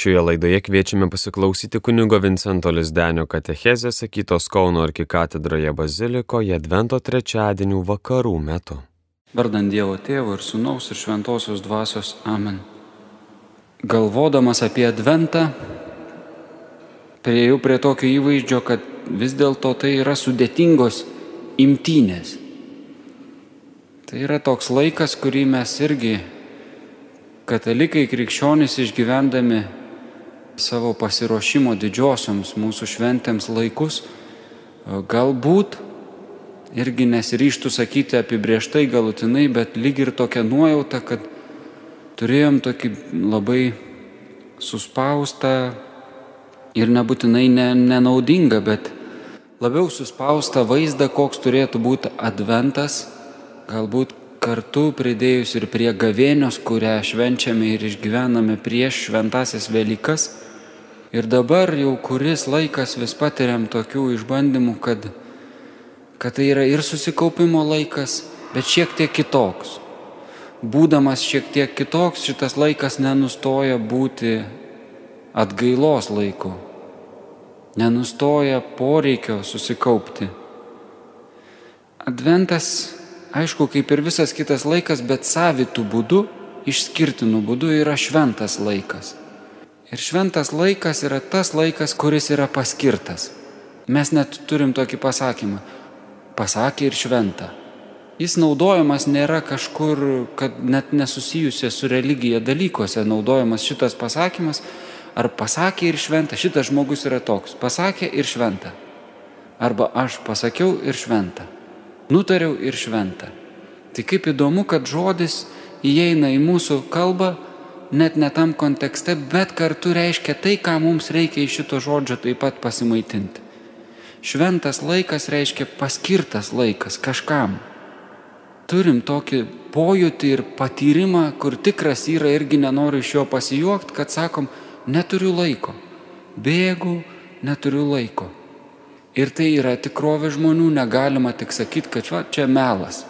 Šioje laidoje kviečiame pasiklausyti kunigo Vincento Lisdenio katechezės sakytos Kauno arkikatedroje bazilikoje Advento trečiadienių vakarų metu. Vardant Dievo Tėvo ir Sūnaus ir Šventosios Dvasios Amen. Galvodamas apie Adventą, prieėjau prie tokio įvaizdžio, kad vis dėlto tai yra sudėtingos imtynės. Tai yra toks laikas, kurį mes irgi, katalikai, krikščionys išgyvendami savo pasiruošimo didžiosioms mūsų šventėms laikus, galbūt irgi nesiryštų sakyti apibrieštai galutinai, bet lyg ir tokia nuojauta, kad turėjom tokį labai suspaustą ir nebūtinai ne, nenaudingą, bet labiau suspaustą vaizdą, koks turėtų būti adventas, galbūt kartu pridėjus ir prie gavėnios, kurią švenčiame ir išgyvename prieš šventasias Velykas Ir dabar jau kuris laikas vis patiriam tokių išbandymų, kad, kad tai yra ir susikaupimo laikas, bet šiek tiek kitoks. Būdamas šiek tiek kitoks, šitas laikas nenustoja būti atgailos laiku, nenustoja poreikio susikaupti. Adventas, aišku, kaip ir visas kitas laikas, bet savitų būdų, išskirtinų būdų yra šventas laikas. Ir šventas laikas yra tas laikas, kuris yra paskirtas. Mes net turim tokį pasakymą. Pasakė ir šventa. Jis naudojamas nėra kažkur, kad net nesusijusia su religija dalykuose naudojamas šitas pasakymas. Ar pasakė ir šventa, šitas žmogus yra toks. Pasakė ir šventa. Arba aš pasakiau ir šventa. Nutariau ir šventa. Tai kaip įdomu, kad žodis įeina į mūsų kalbą net ne tam kontekste, bet kartu reiškia tai, ką mums reikia iš šito žodžio taip pat pasimaitinti. Šventas laikas reiškia paskirtas laikas kažkam. Turim tokį pojūtį ir patyrimą, kur tikras yra irgi nenoriu iš jo pasijuokti, kad sakom, neturiu laiko, bėgu, neturiu laiko. Ir tai yra tikrovė žmonių, negalima tik sakyti, kad va, čia melas.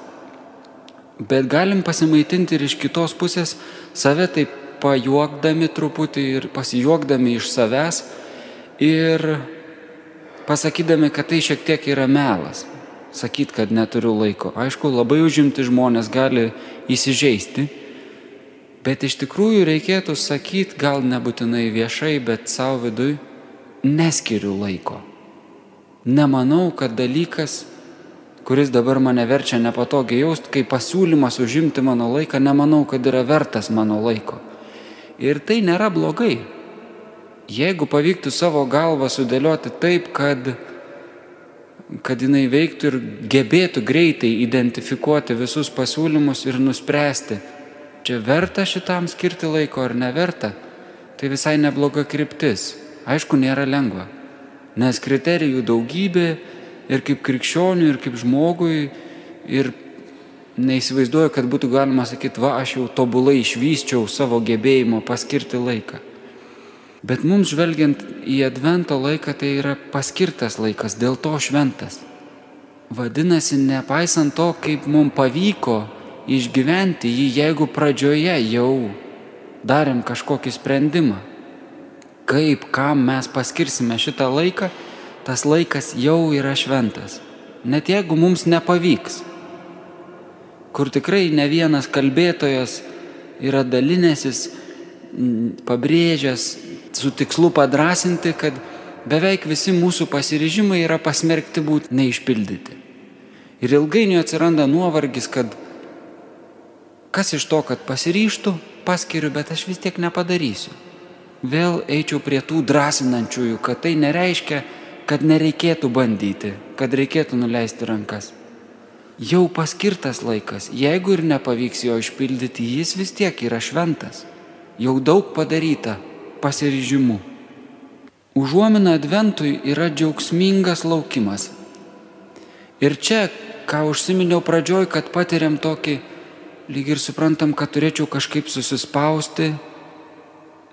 Bet galim pasimaitinti ir iš kitos pusės save taip pajuokdami truputį ir pasijuokdami iš savęs ir pasakydami, kad tai šiek tiek yra melas. Sakyt, kad neturiu laiko. Aišku, labai užimti žmonės gali įsižeisti, bet iš tikrųjų reikėtų sakyti, gal nebūtinai viešai, bet savo vidui, neskiriu laiko. Nemanau, kad dalykas, kuris dabar mane verčia nepatogiai jausti, kaip pasiūlymas užimti mano laiką, nemanau, kad yra vertas mano laiko. Ir tai nėra blogai. Jeigu pavyktų savo galvą sudėlioti taip, kad, kad jinai veiktų ir gebėtų greitai identifikuoti visus pasiūlymus ir nuspręsti, čia verta šitam skirti laiko ar neverta, tai visai nebloga kryptis. Aišku, nėra lengva, nes kriterijų daugybė ir kaip krikščionių, ir kaip žmogui, ir neįsivaizduoju, kad būtų galima sakyti, va, aš jau tobulai išvyščiau savo gebėjimo paskirti laiką. Bet mums žvelgiant į Advento laiką, tai yra paskirtas laikas, dėl to šventas. Vadinasi, nepaisant to, kaip mums pavyko išgyventi jį, jeigu pradžioje jau darėm kažkokį sprendimą, kaip, kam mes paskirsime šitą laiką, tas laikas jau yra šventas. Net jeigu mums nepavyks kur tikrai ne vienas kalbėtojas yra dalinęsis, pabrėžęs su tikslu padrasinti, kad beveik visi mūsų pasiryžimai yra pasmerkti būti neišpildyti. Ir ilgainiui atsiranda nuovargis, kad kas iš to, kad pasiryštų, paskiriu, bet aš vis tiek nepadarysiu. Vėl eičiau prie tų drąsinančiųjų, kad tai nereiškia, kad nereikėtų bandyti, kad reikėtų nuleisti rankas jau paskirtas laikas, jeigu ir nepavyks jo išpildyti, jis vis tiek yra šventas. Jau daug padaryta pasiryžimu. Užuomina adventui yra džiaugsmingas laukimas. Ir čia, ką užsiminiau pradžioj, kad patiriam tokį, lyg ir suprantam, kad turėčiau kažkaip susispausti,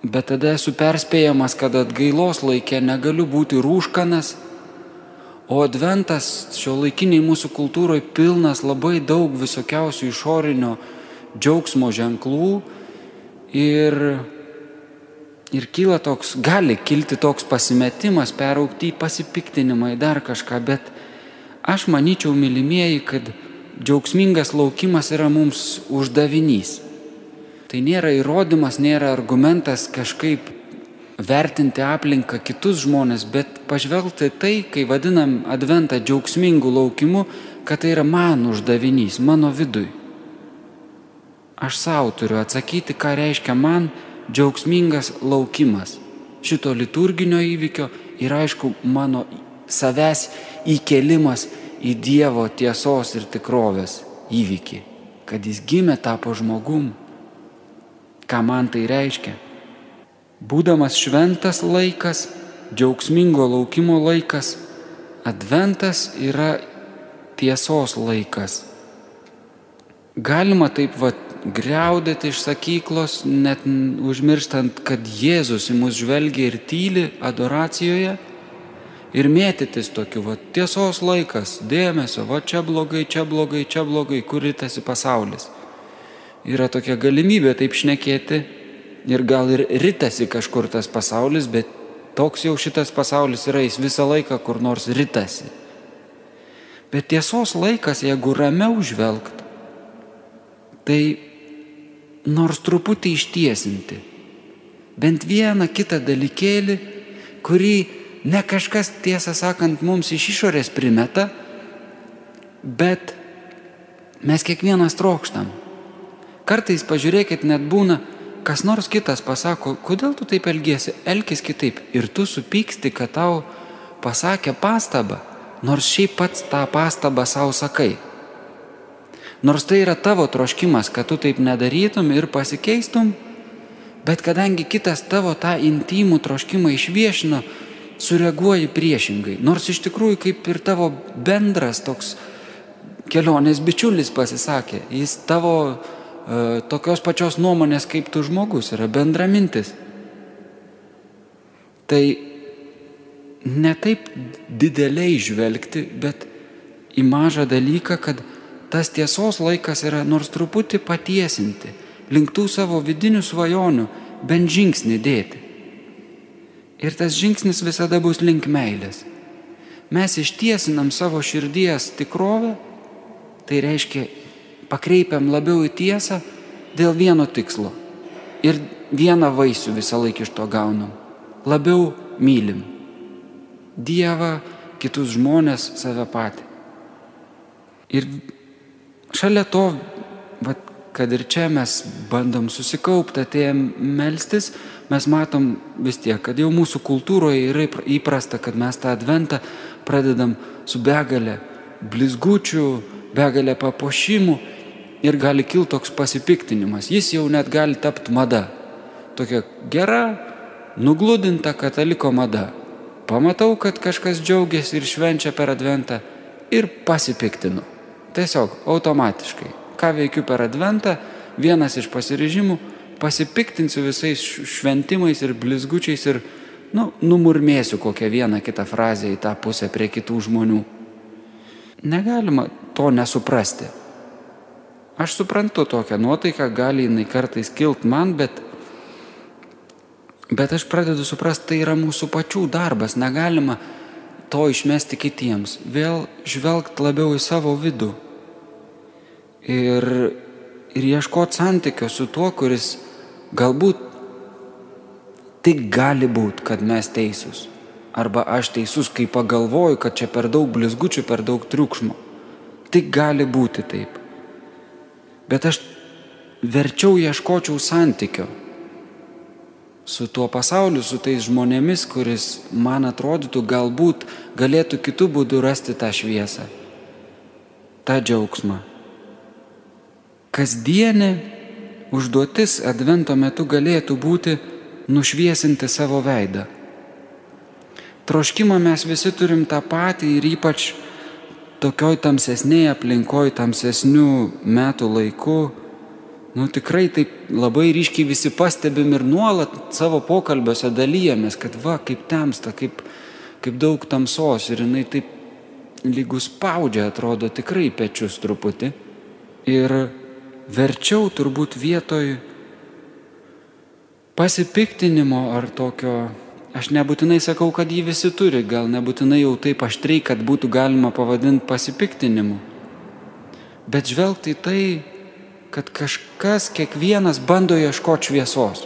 bet tada esu perspėjamas, kad atgailos laikė negaliu būti rūškanas O adventas šio laikiniai mūsų kultūroje pilnas labai daug visokiausių išorinio džiaugsmo ženklų ir, ir, kyla toks, gali kilti toks pasimetimas, peraukti į pasipiktinimą, į dar kažką, bet aš manyčiau, mylimieji, kad džiaugsmingas laukimas yra mums uždavinys. Tai nėra įrodymas, nėra argumentas kažkaip vertinti aplinką, kitus žmonės, bet pažvelgti tai, kai vadinam adventą džiaugsmingų laukimu, kad tai yra man uždavinys, mano vidui. Aš savo turiu atsakyti, ką reiškia man džiaugsmingas laukimas šito liturginio įvykio ir aišku mano savęs įkelimas į Dievo tiesos ir tikrovės įvykį, kad jis gimė tapo žmogum. Ką man tai reiškia? Būdamas šventas laikas, džiaugsmingo laukimo laikas, adventas yra tiesos laikas. Galima taip va greudėti iš sakyklos, net užmirštant, kad Jėzus į mus žvelgia ir tyli adoracijoje ir mėtytis tokiu, va tiesos laikas, dėmesio, va čia blogai, čia blogai, čia blogai, kur rytasi pasaulis. Yra tokia galimybė taip šnekėti ir gal ir ritasi kažkur tas pasaulis, bet toks jau šitas pasaulis yra, jis visą laiką kur nors ritasi. Bet tiesos laikas, jeigu ramiau žvelgt, tai nors truputį ištiesinti, bent vieną kitą dalykėlį, kurį ne kažkas tiesą sakant mums iš išorės primeta, bet mes kiekvienas trokštam. Kartais pažiūrėkit, net būna, kas nors kitas pasako, kodėl tu taip elgiesi, elkis kitaip. Ir tu supyksti, kad tau pasakė pastabą, nors šiaip pats tą pastabą savo sakai. Nors tai yra tavo troškimas, kad tu taip nedarytum ir pasikeistum, bet kadangi kitas tavo tą intimų troškimą išviešino, sureaguoji priešingai. Nors iš tikrųjų kaip ir tavo bendras toks kelionės bičiulis pasisakė, jis tavo tokios pačios nuomonės kaip tu žmogus, yra bendramintis. Tai ne taip dideliai žvelgti, bet į mažą dalyką, kad tas tiesos laikas yra nors truputį patiesinti, link tų savo vidinių svajonių, bent žingsnį dėti. Ir tas žingsnis visada bus link meilės. Mes ištiesinam savo širdies tikrovę, tai reiškia pakreipiam labiau į tiesą dėl vieno tikslo. Ir vieną vaisių visą laiką iš to gaunam. Labiau mylim. Dievą, kitus žmonės, save patį. Ir šalia to, vat, kad ir čia mes bandom susikaupti, atėjom melstis, mes matom vis tiek, kad jau mūsų kultūroje yra įprasta, kad mes tą adventą pradedam su begalė blizgučių, begalė papuošimų ir gali kilti toks pasipiktinimas. Jis jau net gali tapti mada. Tokia gera, nugludinta kataliko mada. Pamatau, kad kažkas džiaugiasi ir švenčia per adventą ir pasipiktinu. Tiesiog automatiškai. Ką veikiu per adventą, vienas iš pasirežimų, pasipiktinsiu visais šventimais ir blizgučiais ir, nu, numurmėsiu kokią vieną kitą frazę į tą pusę prie kitų žmonių. Negalima to nesuprasti. Aš suprantu tokią nuotaiką, gali jinai kartais kilt man, bet, bet aš pradedu suprasti, tai yra mūsų pačių darbas, negalima to išmesti kitiems, vėl žvelgt labiau į savo vidų ir, ir ieškoti santykio su tuo, kuris galbūt tik gali būti, kad mes teisūs. Arba aš teisus, kai pagalvoju, kad čia per daug blizgučių, per daug triukšmo. Tik gali būti taip bet aš verčiau ieškočiau santykio su tuo pasauliu, su tais žmonėmis, kuris man atrodytų galbūt galėtų kitų būdų rasti tą šviesą, tą džiaugsmą. Kasdienė užduotis advento metu galėtų būti nušviesinti savo veidą. Troškimą mes visi turim tą patį ir ypač tokioj tamsesnėje aplinkoj, tamsesnių metų laiku, nu tikrai taip labai ryškiai visi pastebim ir nuolat savo pokalbiuose dalyjamės, kad va, kaip temsta, kaip, kaip daug tamsos ir jinai taip lygus spaudžia, atrodo tikrai pečius truputį. Ir verčiau turbūt vietoj pasipiktinimo ar tokio, aš nebūtinai sakau, kad jį visi turi, gal nebūtinai jau taip aštriai, kad būtų galima pavadinti pasipiktinimu. Bet žvelgti tai, kad kažkas, kiekvienas bando ieškoti šviesos.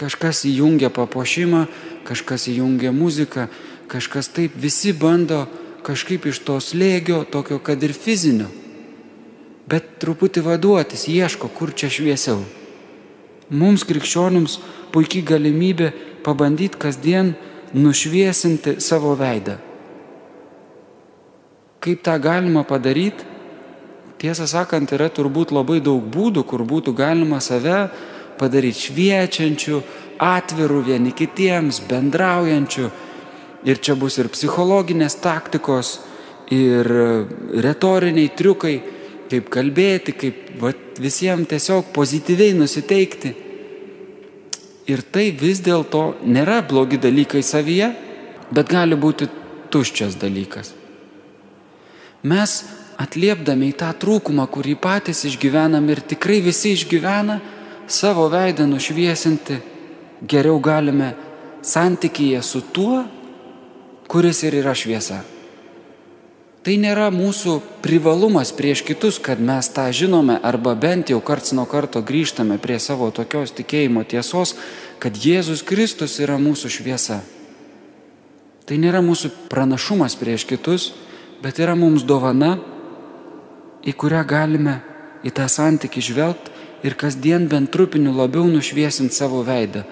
Kažkas įjungia papuošimą, kažkas įjungia muziką, kažkas taip, visi bando kažkaip iš to slėgio, tokio kad ir fizinio, bet truputį vaduotis, ieško, kur čia šviesiau. Mums krikščionims puikiai galimybė pabandyti kasdien nušviesinti savo veidą. Kaip tą galima padaryti? Tiesą sakant, yra turbūt labai daug būdų, kur būtų galima save padaryti šviečiančių, atvirų vieni kitiems, bendraujančių, Ir čia bus ir psichologinės taktikos, ir retoriniai triukai, kaip kalbėti, kaip va, visiems tiesiog pozityviai nusiteikti. Ir tai vis dėlto nėra blogi dalykai savyje, bet gali būti tuščias dalykas. Mes atliepdami į tą trūkumą, kurį patys išgyvenam ir tikrai visi išgyvena, savo veidą nušviesinti geriau galime santykyje su tuo, kuris ir yra šviesa. Tai nėra mūsų privalumas prieš kitus, kad mes tą žinome arba bent jau karts nuo karto grįžtame prie savo tokios tikėjimo tiesos, kad Jėzus Kristus yra mūsų šviesa. Tai nėra mūsų pranašumas prieš kitus, bet yra mums dovana, į kurią galime į tą santykį žvelgti ir kasdien bent trupiniu labiau nušviesinti savo veidą.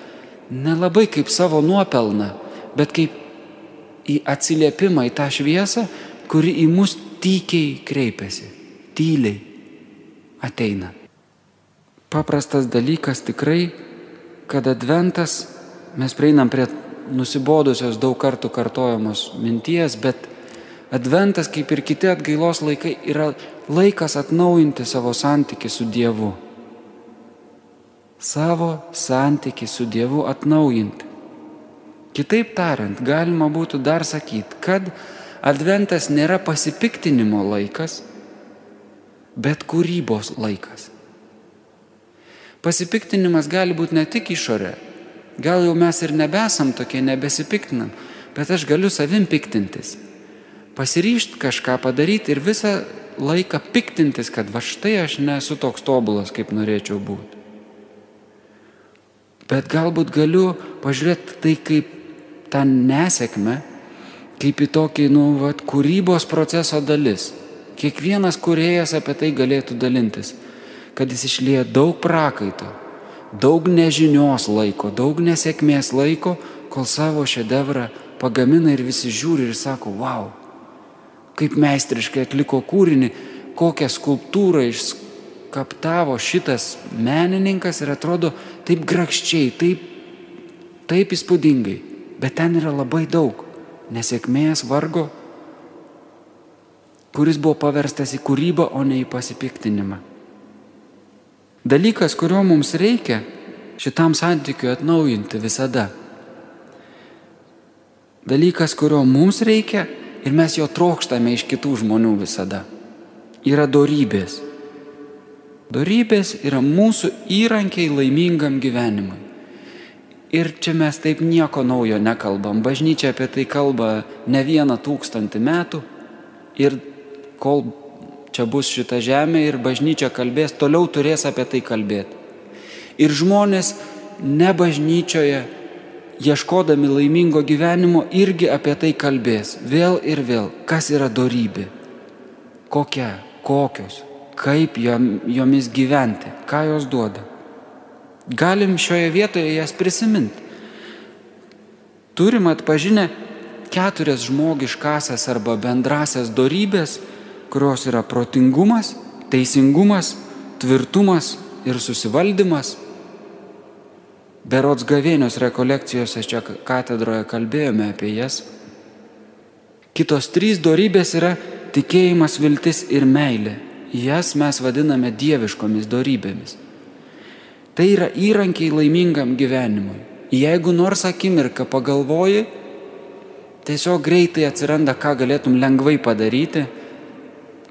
Nelabai kaip savo nuopelną, bet kaip į atsiliepimą į tą šviesą, kuri į mus tykiai kreipiasi, tyliai ateina. Paprastas dalykas tikrai, kad adventas, mes prieinam prie nusibodusios daug kartų kartojamos minties, bet adventas, kaip ir kiti atgailos laikai, yra laikas atnaujinti savo santyki su Dievu. Savo santyki su Dievu atnaujinti. Kitaip tariant, galima būtų dar sakyti, kad adventas nėra pasipiktinimo laikas, bet kūrybos laikas. Pasipiktinimas gali būti ne tik išorė, gal jau mes ir nebesam tokie, nebesipiktinam, bet aš galiu savim piktintis. Pasiryšt kažką padaryti ir visą laiką piktintis, kad va štai aš nesu toks tobulas, kaip norėčiau būti. Bet galbūt galiu pažiūrėti tai kaip tą nesėkmę kaip į tokį, nu, vat, kūrybos proceso dalis. Kiekvienas kuriejas apie tai galėtų dalintis, kad jis išlieja daug prakaito, daug nežinios laiko, daug nesėkmės laiko, kol savo šedevrą pagamina ir visi žiūri ir sako, wow, kaip meistriškai atliko kūrinį, kokią skulptūrą iškaptavo šitas menininkas ir atrodo taip grakščiai, taip, taip įspūdingai. Bet ten yra labai daug nesėkmės, vargo, kuris buvo paverstas į kūrybą, o ne į pasipiktinimą. Dalykas, kurio mums reikia šitam santykiu atnaujinti visada. Dalykas, kurio mums reikia ir mes jo trokštame iš kitų žmonių visada. Yra dorybės. Dorybės yra mūsų įrankiai laimingam gyvenimui. Ir čia mes taip nieko naujo nekalbam. Bažnyčia apie tai kalba ne vieną tūkstantį metų. Ir kol čia bus šita žemė ir bažnyčia kalbės, toliau turės apie tai kalbėti. Ir žmonės ne bažnyčioje, ieškodami laimingo gyvenimo, irgi apie tai kalbės. Vėl ir vėl. Kas yra darybė? Kokia? Kokios? Kaip jomis gyventi? Ką jos duoda? Galim šioje vietoje jas prisiminti. Turim atpažinę keturias žmogiškasias arba bendrasias darybės, kurios yra protingumas, teisingumas, tvirtumas ir susivaldymas. Berots gavėnios rekolekcijose čia katedroje kalbėjome apie jas. Kitos trys darybės yra tikėjimas, viltis ir meilė. Jas mes vadiname dieviškomis darybėmis. Tai yra įrankiai laimingam gyvenimui. Jeigu nors akimirką pagalvoji, tiesiog greitai atsiranda, ką galėtum lengvai padaryti,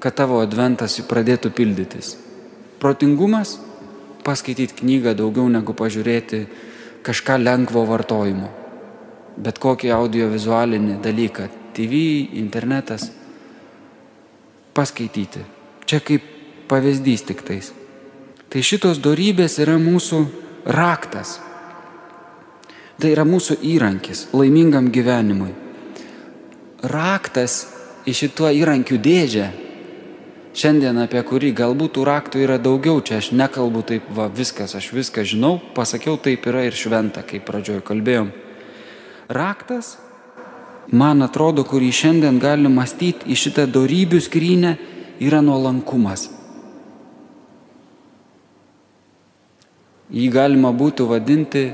kad tavo adventas pradėtų pildytis. Protingumas, paskaityti knygą daugiau negu pažiūrėti kažką lengvo vartojimo. Bet kokį audiovizualinį dalyką - TV, internetas - paskaityti. Čia kaip pavyzdys tik tais. Tai šitos darybės yra mūsų raktas. Tai yra mūsų įrankis laimingam gyvenimui. Raktas į šituo įrankių dėžę šiandien apie kurį galbūt tų raktų yra daugiau, čia aš nekalbu taip, va viskas, aš viską žinau, pasakiau taip yra ir šventa, kaip pradžioje kalbėjom. Raktas, man atrodo, kurį šiandien gali mąstyti į šitą darybių skrynę, yra nuolankumas. Jį galima būtų vadinti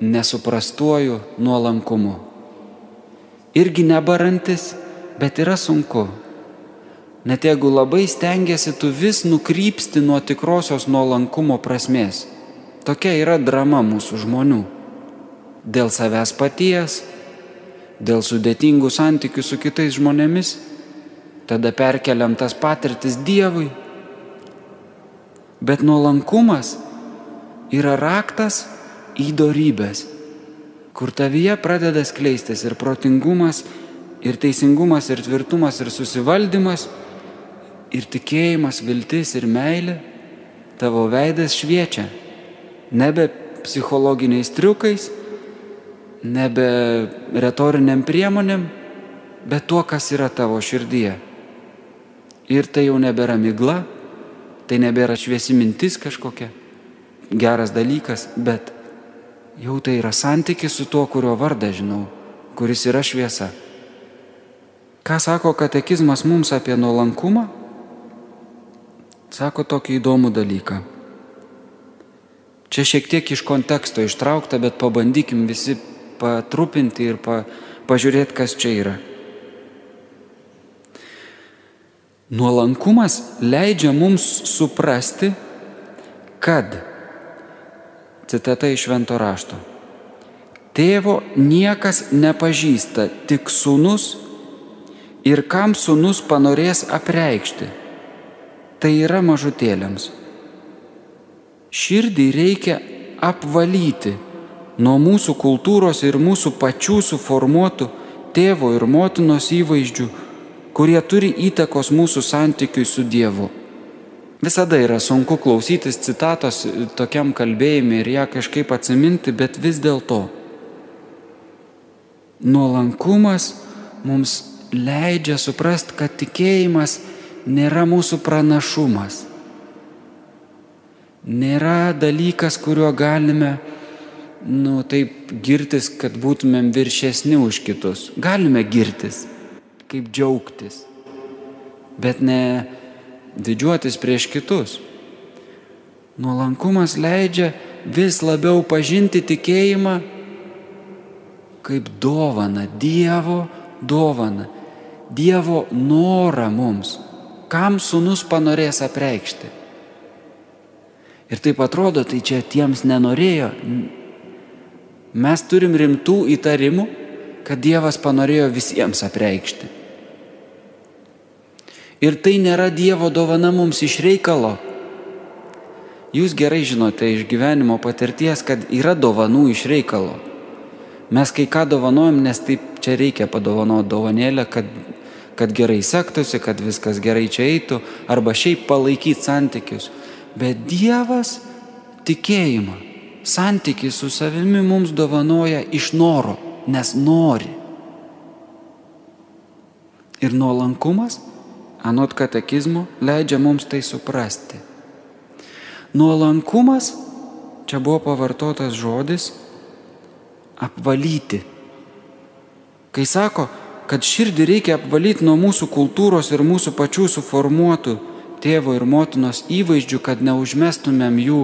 nesuprastuoju nuolankumu. Irgi nebarantis, bet yra sunku. Net jeigu labai stengiasi, tu vis nukrypsti nuo tikrosios nuolankumo prasmės. Tokia yra drama mūsų žmonių. Dėl savęs paties, dėl sudėtingų santykių su kitais žmonėmis, tada perkeliam tas patirtis Dievui. Bet nuolankumas yra raktas į darybės, kur tavyje pradeda skleistis ir protingumas, ir teisingumas, ir tvirtumas, ir susivaldymas ir tikėjimas, viltis ir meilė, tavo veidas šviečia. Nebe psichologiniais triukais, nebe retoriniam priemonėm, bet tuo, kas yra tavo širdyje. Ir tai jau nebėra migla, tai nebėra šviesi mintis kažkokia, geras dalykas, bet jau tai yra santykis su tuo, kurio vardą žinau, kuris yra šviesa. Ką sako katekizmas mums apie nuolankumą? sako tokį įdomų dalyką. Čia šiek tiek iš konteksto ištraukta, bet pabandykim visi patrupinti ir pa, pažiūrėti, kas čia yra. Nuolankumas leidžia mums suprasti, kad, citata iš Vento rašto, tėvo niekas nepažįsta, tik sunus ir kam sunus panorės apreikšti tai yra mažutėliams. Širdį reikia apvalyti nuo mūsų kultūros ir mūsų pačių suformuotų tėvo ir motinos įvaizdžių, kurie turi įtakos mūsų santykiui su Dievu. Visada yra sunku klausytis citatos tokiam kalbėjimui ir ją kažkaip atsiminti, bet vis dėlto nuolankumas mums leidžia suprasti, kad tikėjimas nėra mūsų pranašumas. Nėra dalykas, kuriuo galime, nu, taip girtis, kad būtumėm viršesni už kitus. Galime girtis, kaip džiaugtis, bet ne didžiuotis prieš kitus. Nuolankumas leidžia vis labiau pažinti tikėjimą kaip dovana, Dievo dovana, Dievo norą mums kam sunus panorės apreikšti. Ir taip atrodo, tai čia tiems nenorėjo. Mes turim rimtų įtarimų, kad Dievas panorėjo visiems apreikšti. Ir tai nėra Dievo dovana mums iš reikalo. Jūs gerai žinote iš gyvenimo patirties, kad yra dovanų iš reikalo. Mes kai ką dovanojam, nes taip čia reikia padovanoti dovanėlę, kad kad gerai sektųsi, kad viskas gerai čia eitų, arba šiaip palaikyti santykius. Bet Dievas tikėjimą, santykiai su savimi mums dovanoja iš noro, nes nori. Ir nuolankumas, anot katekizmo, leidžia mums tai suprasti. Nuolankumas, čia buvo pavartotas žodis, apvalyti. Kai sako, kad širdį reikia apvalyti nuo mūsų kultūros ir mūsų pačių suformuotų tėvo ir motinos įvaizdžių, kad neužmestumėm jų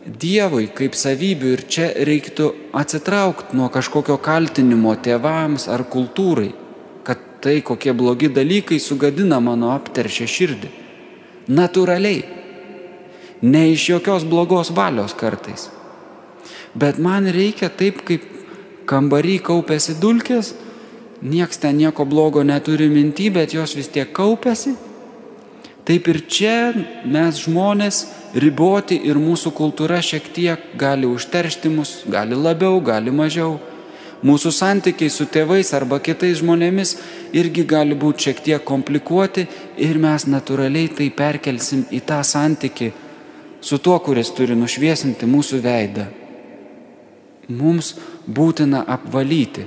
Dievui kaip savybių ir čia reiktų atsitraukti nuo kažkokio kaltinimo tėvams ar kultūrai, tai kokie blogi dalykai sugadina mano apteršę širdį. Naturaliai. Ne iš jokios blogos valios kartais. Bet man reikia taip, kaip kambarį kaupėsi dulkės, nieks ten nieko blogo neturi minty, bet jos vis tiek kaupiasi. Taip ir čia mes žmonės riboti ir mūsų kultūra šiek tiek gali užteršti mus, gali labiau, gali mažiau. Mūsų santykiai su tėvais arba kitais žmonėmis irgi gali būti šiek tiek komplikuoti ir mes natūraliai tai perkelsim į tą santyki su tuo, kuris turi nušviesinti mūsų veidą. Mums būtina apvalyti.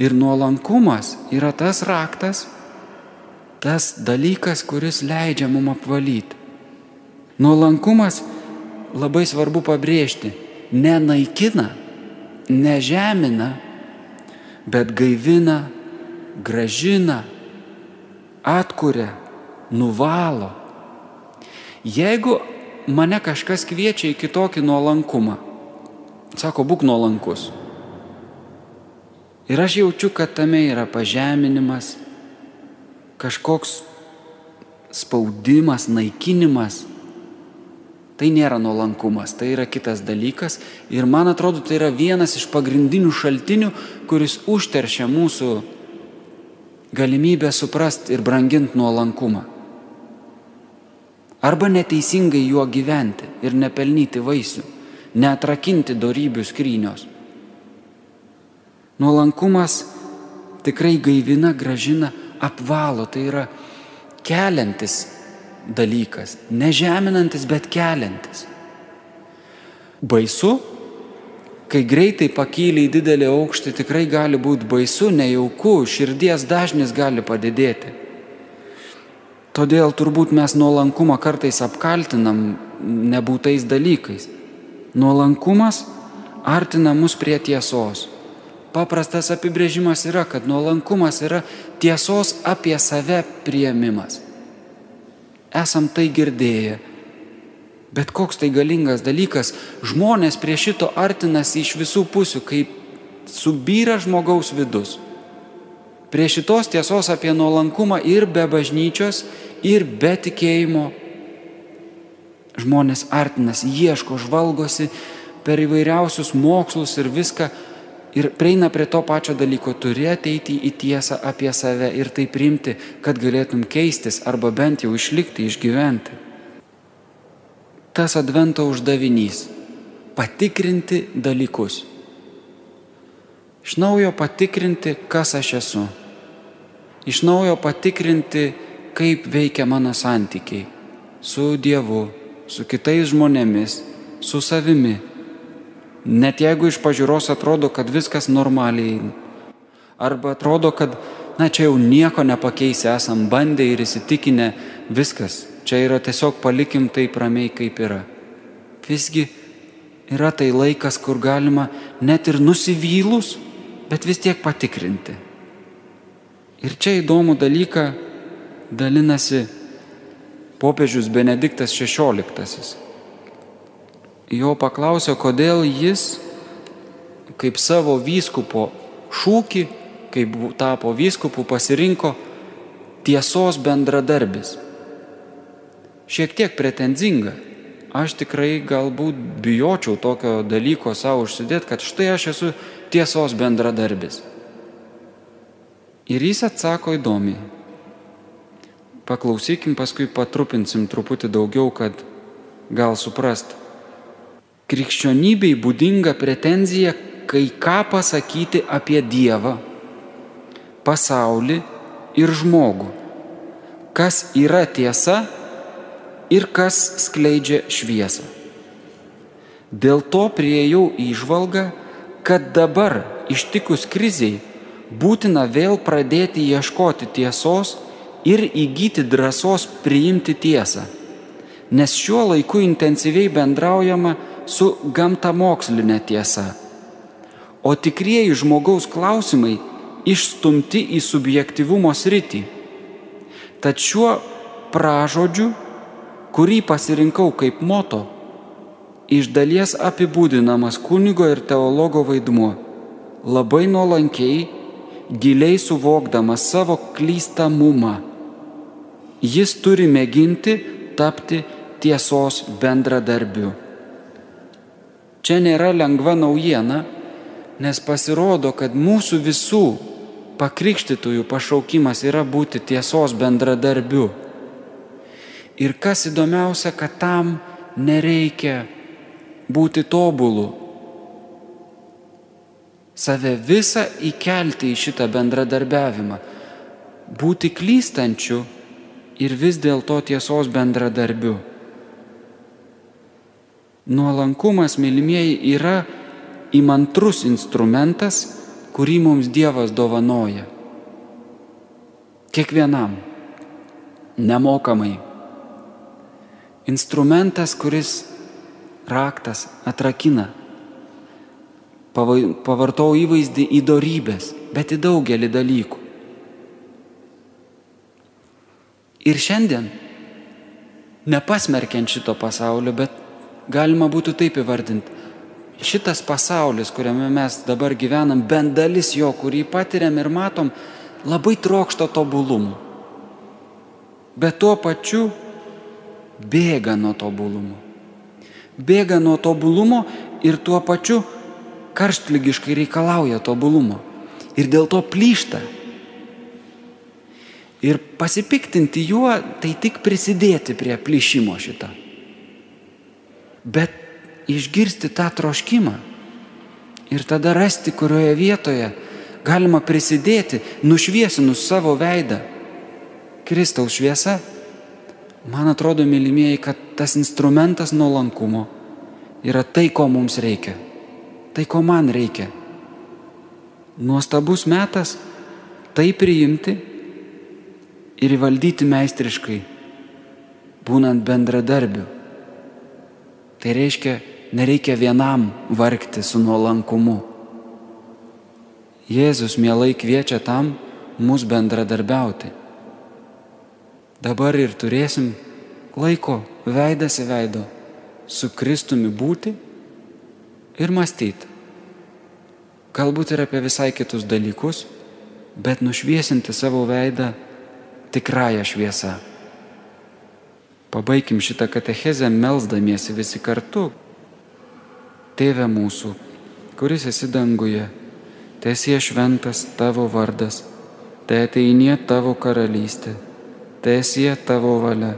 Ir nuolankumas yra tas raktas, tas dalykas, kuris leidžia mum apvalyti. Nuolankumas labai svarbu pabrėžti, nenaikina, nežemina, bet gaivina, gražina, atkuria, nuvalo. Jeigu mane kažkas kviečia į kitokį nuolankumą, sako, būk nuolankus. Ir aš jaučiu, kad tame yra pažeminimas, kažkoks spaudimas, naikinimas. Tai nėra nuolankumas, tai yra kitas dalykas ir man atrodo tai yra vienas iš pagrindinių šaltinių, kuris užteršia mūsų galimybę suprasti ir branginti nuolankumą. Arba neteisingai juo gyventi ir nepelnyti vaisių, neatrakinti darybių skrynios. Nuolankumas tikrai gaivina, gražina, apvalo, tai yra keliantis dalykas, nežeminantis, bet keliantis. Baisu, kai greitai pakyli į didelį aukštį, tikrai gali būti baisu, nejauku, širdies dažnis gali padidėti. Todėl turbūt mes nuolankumą kartais apkaltinam nebūtais dalykais. Nuolankumas artina mus prie tiesos. Paprastas apibrėžimas yra, kad nuolankumas yra tiesos apie save prieimimas esam tai girdėję. Bet koks tai galingas dalykas, žmonės prie šito artinasi iš visų pusių, kaip subyra žmogaus vidus. Prie šitos tiesos apie nuolankumą ir be bažnyčios, ir be tikėjimo žmonės artinasi, ieško, žvalgosi per įvairiausius mokslus ir viską, ir prieina prie to pačio dalyko, turi ateiti į tiesą apie save ir tai priimti, kad galėtum keistis arba bent jau išlikti, išgyventi. Tas advento uždavinys - patikrinti dalykus. Iš naujo patikrinti, kas aš esu. Iš naujo patikrinti, kaip veikia mano santykiai su Dievu, su kitais žmonėmis, su savimi Net jeigu iš pažiūros atrodo, kad viskas normaliai. Arba atrodo, kad, na čia jau nieko nepakeisi, esam bandę ir įsitikinę, viskas, čia yra tiesiog palikim taip ramiai, kaip yra. Visgi yra tai laikas, kur galima net ir nusivylus, bet vis tiek patikrinti. Ir čia įdomų dalyką dalinasi popiežius Benediktas XVI jo paklausė, kodėl jis kaip savo vyskupo šūkį, kaip tapo vyskupu, pasirinko tiesos bendradarbis. Šiek tiek pretenzinga. Aš tikrai galbūt bijočiau tokio dalyko savo užsidėti, kad štai aš esu tiesos bendradarbis. Ir jis atsako įdomiai. Paklausykim, paskui patrupinsim truputį daugiau, kad gal suprast krikščionybei būdinga pretenzija kai ką pasakyti apie Dievą, pasaulį ir žmogų, kas yra tiesa ir kas skleidžia šviesą. Dėl to priejau įžvalgą, kad dabar ištikus kriziai būtina vėl pradėti ieškoti tiesos ir įgyti drąsos priimti tiesą, nes šiuo laiku intensyviai bendraujama su gamtamokslinė tiesa. O tikrieji žmogaus klausimai išstumti į subjektivumo sritį. Tad šiuo pražodžiu, kurį pasirinkau kaip moto, iš dalies apibūdinamas kunigo ir teologo vaidmuo, labai nuolankiai, giliai suvokdamas savo klystamumą. Jis turi mėginti tapti tiesos bendradarbiu. Čia nėra lengva naujiena, nes pasirodo, kad mūsų visų pakrikštytųjų pašaukimas yra būti tiesos bendradarbiu. Ir kas įdomiausia, kad tam nereikia būti tobulu. Save visą įkelti į šitą bendradarbiavimą. Būti klystančiu ir vis dėlto tiesos bendradarbiu. Nuolankumas, mylimieji, yra įmantrus instrumentas, kurį mums Dievas dovanoja. Kiekvienam. Nemokamai. Instrumentas, kuris raktas atrakina. Pavartau įvaizdį į darybės, bet į daugelį dalykų. Ir šiandien, nepasmerkiant šito pasaulio, bet galima būtų taip įvardinti, šitas pasaulis, kuriame mes dabar gyvenam, bent dalis jo, kurį patiriam ir matom, labai trokšta tobulumų. Bet tuo pačiu bėga nuo tobulumo. Bėga nuo tobulumo ir tuo pačiu karštlygiškai reikalauja tobulumo. Ir dėl to plyšta. Ir pasipiktinti juo, tai tik prisidėti prie plyšimo šitą. Bet išgirsti tą troškimą ir tada rasti, kurioje vietoje galima prisidėti, nušviesinus savo veidą. Kristaus šviesa, man atrodo, mylimieji, kad tas instrumentas nuolankumo yra tai, ko mums reikia, tai, ko man reikia. Nuostabus metas tai priimti ir įvaldyti meistriškai, būnant bendradarbiu. Tai reiškia, nereikia vienam vargti su nuolankumu. Jėzus mielai kviečia tam mus bendradarbiauti. Dabar ir turėsim laiko veidas į veido su Kristumi būti ir mąstyti. Galbūt ir apie visai kitus dalykus, bet nušviesinti savo veidą tikrąją šviesą. Pabaigim šitą katechezę melzdamiesi visi kartu. Tėve mūsų, kuris esi danguje, tiesie šventas tavo vardas, te ateinie tavo karalystė, tiesie tavo valia,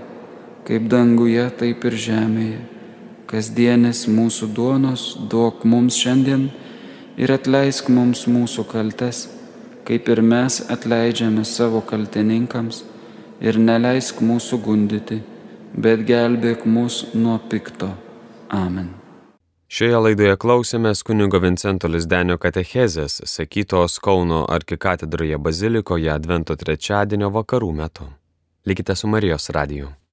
kaip danguje, taip ir žemėje. Kasdienis mūsų duonos duok mums šiandien ir atleisk mums mūsų kaltes, kaip ir mes atleidžiame savo kaltininkams ir neleisk mūsų gundyti bet gelbėk mus nuo pikto. Amen. Šioje laidoje klausėmės kunigo Vincento Lisdenio katechezės, sakytos Kauno arkikatedroje bazilikoje Advento trečiadienio vakarų metu. Likite su Marijos radiju.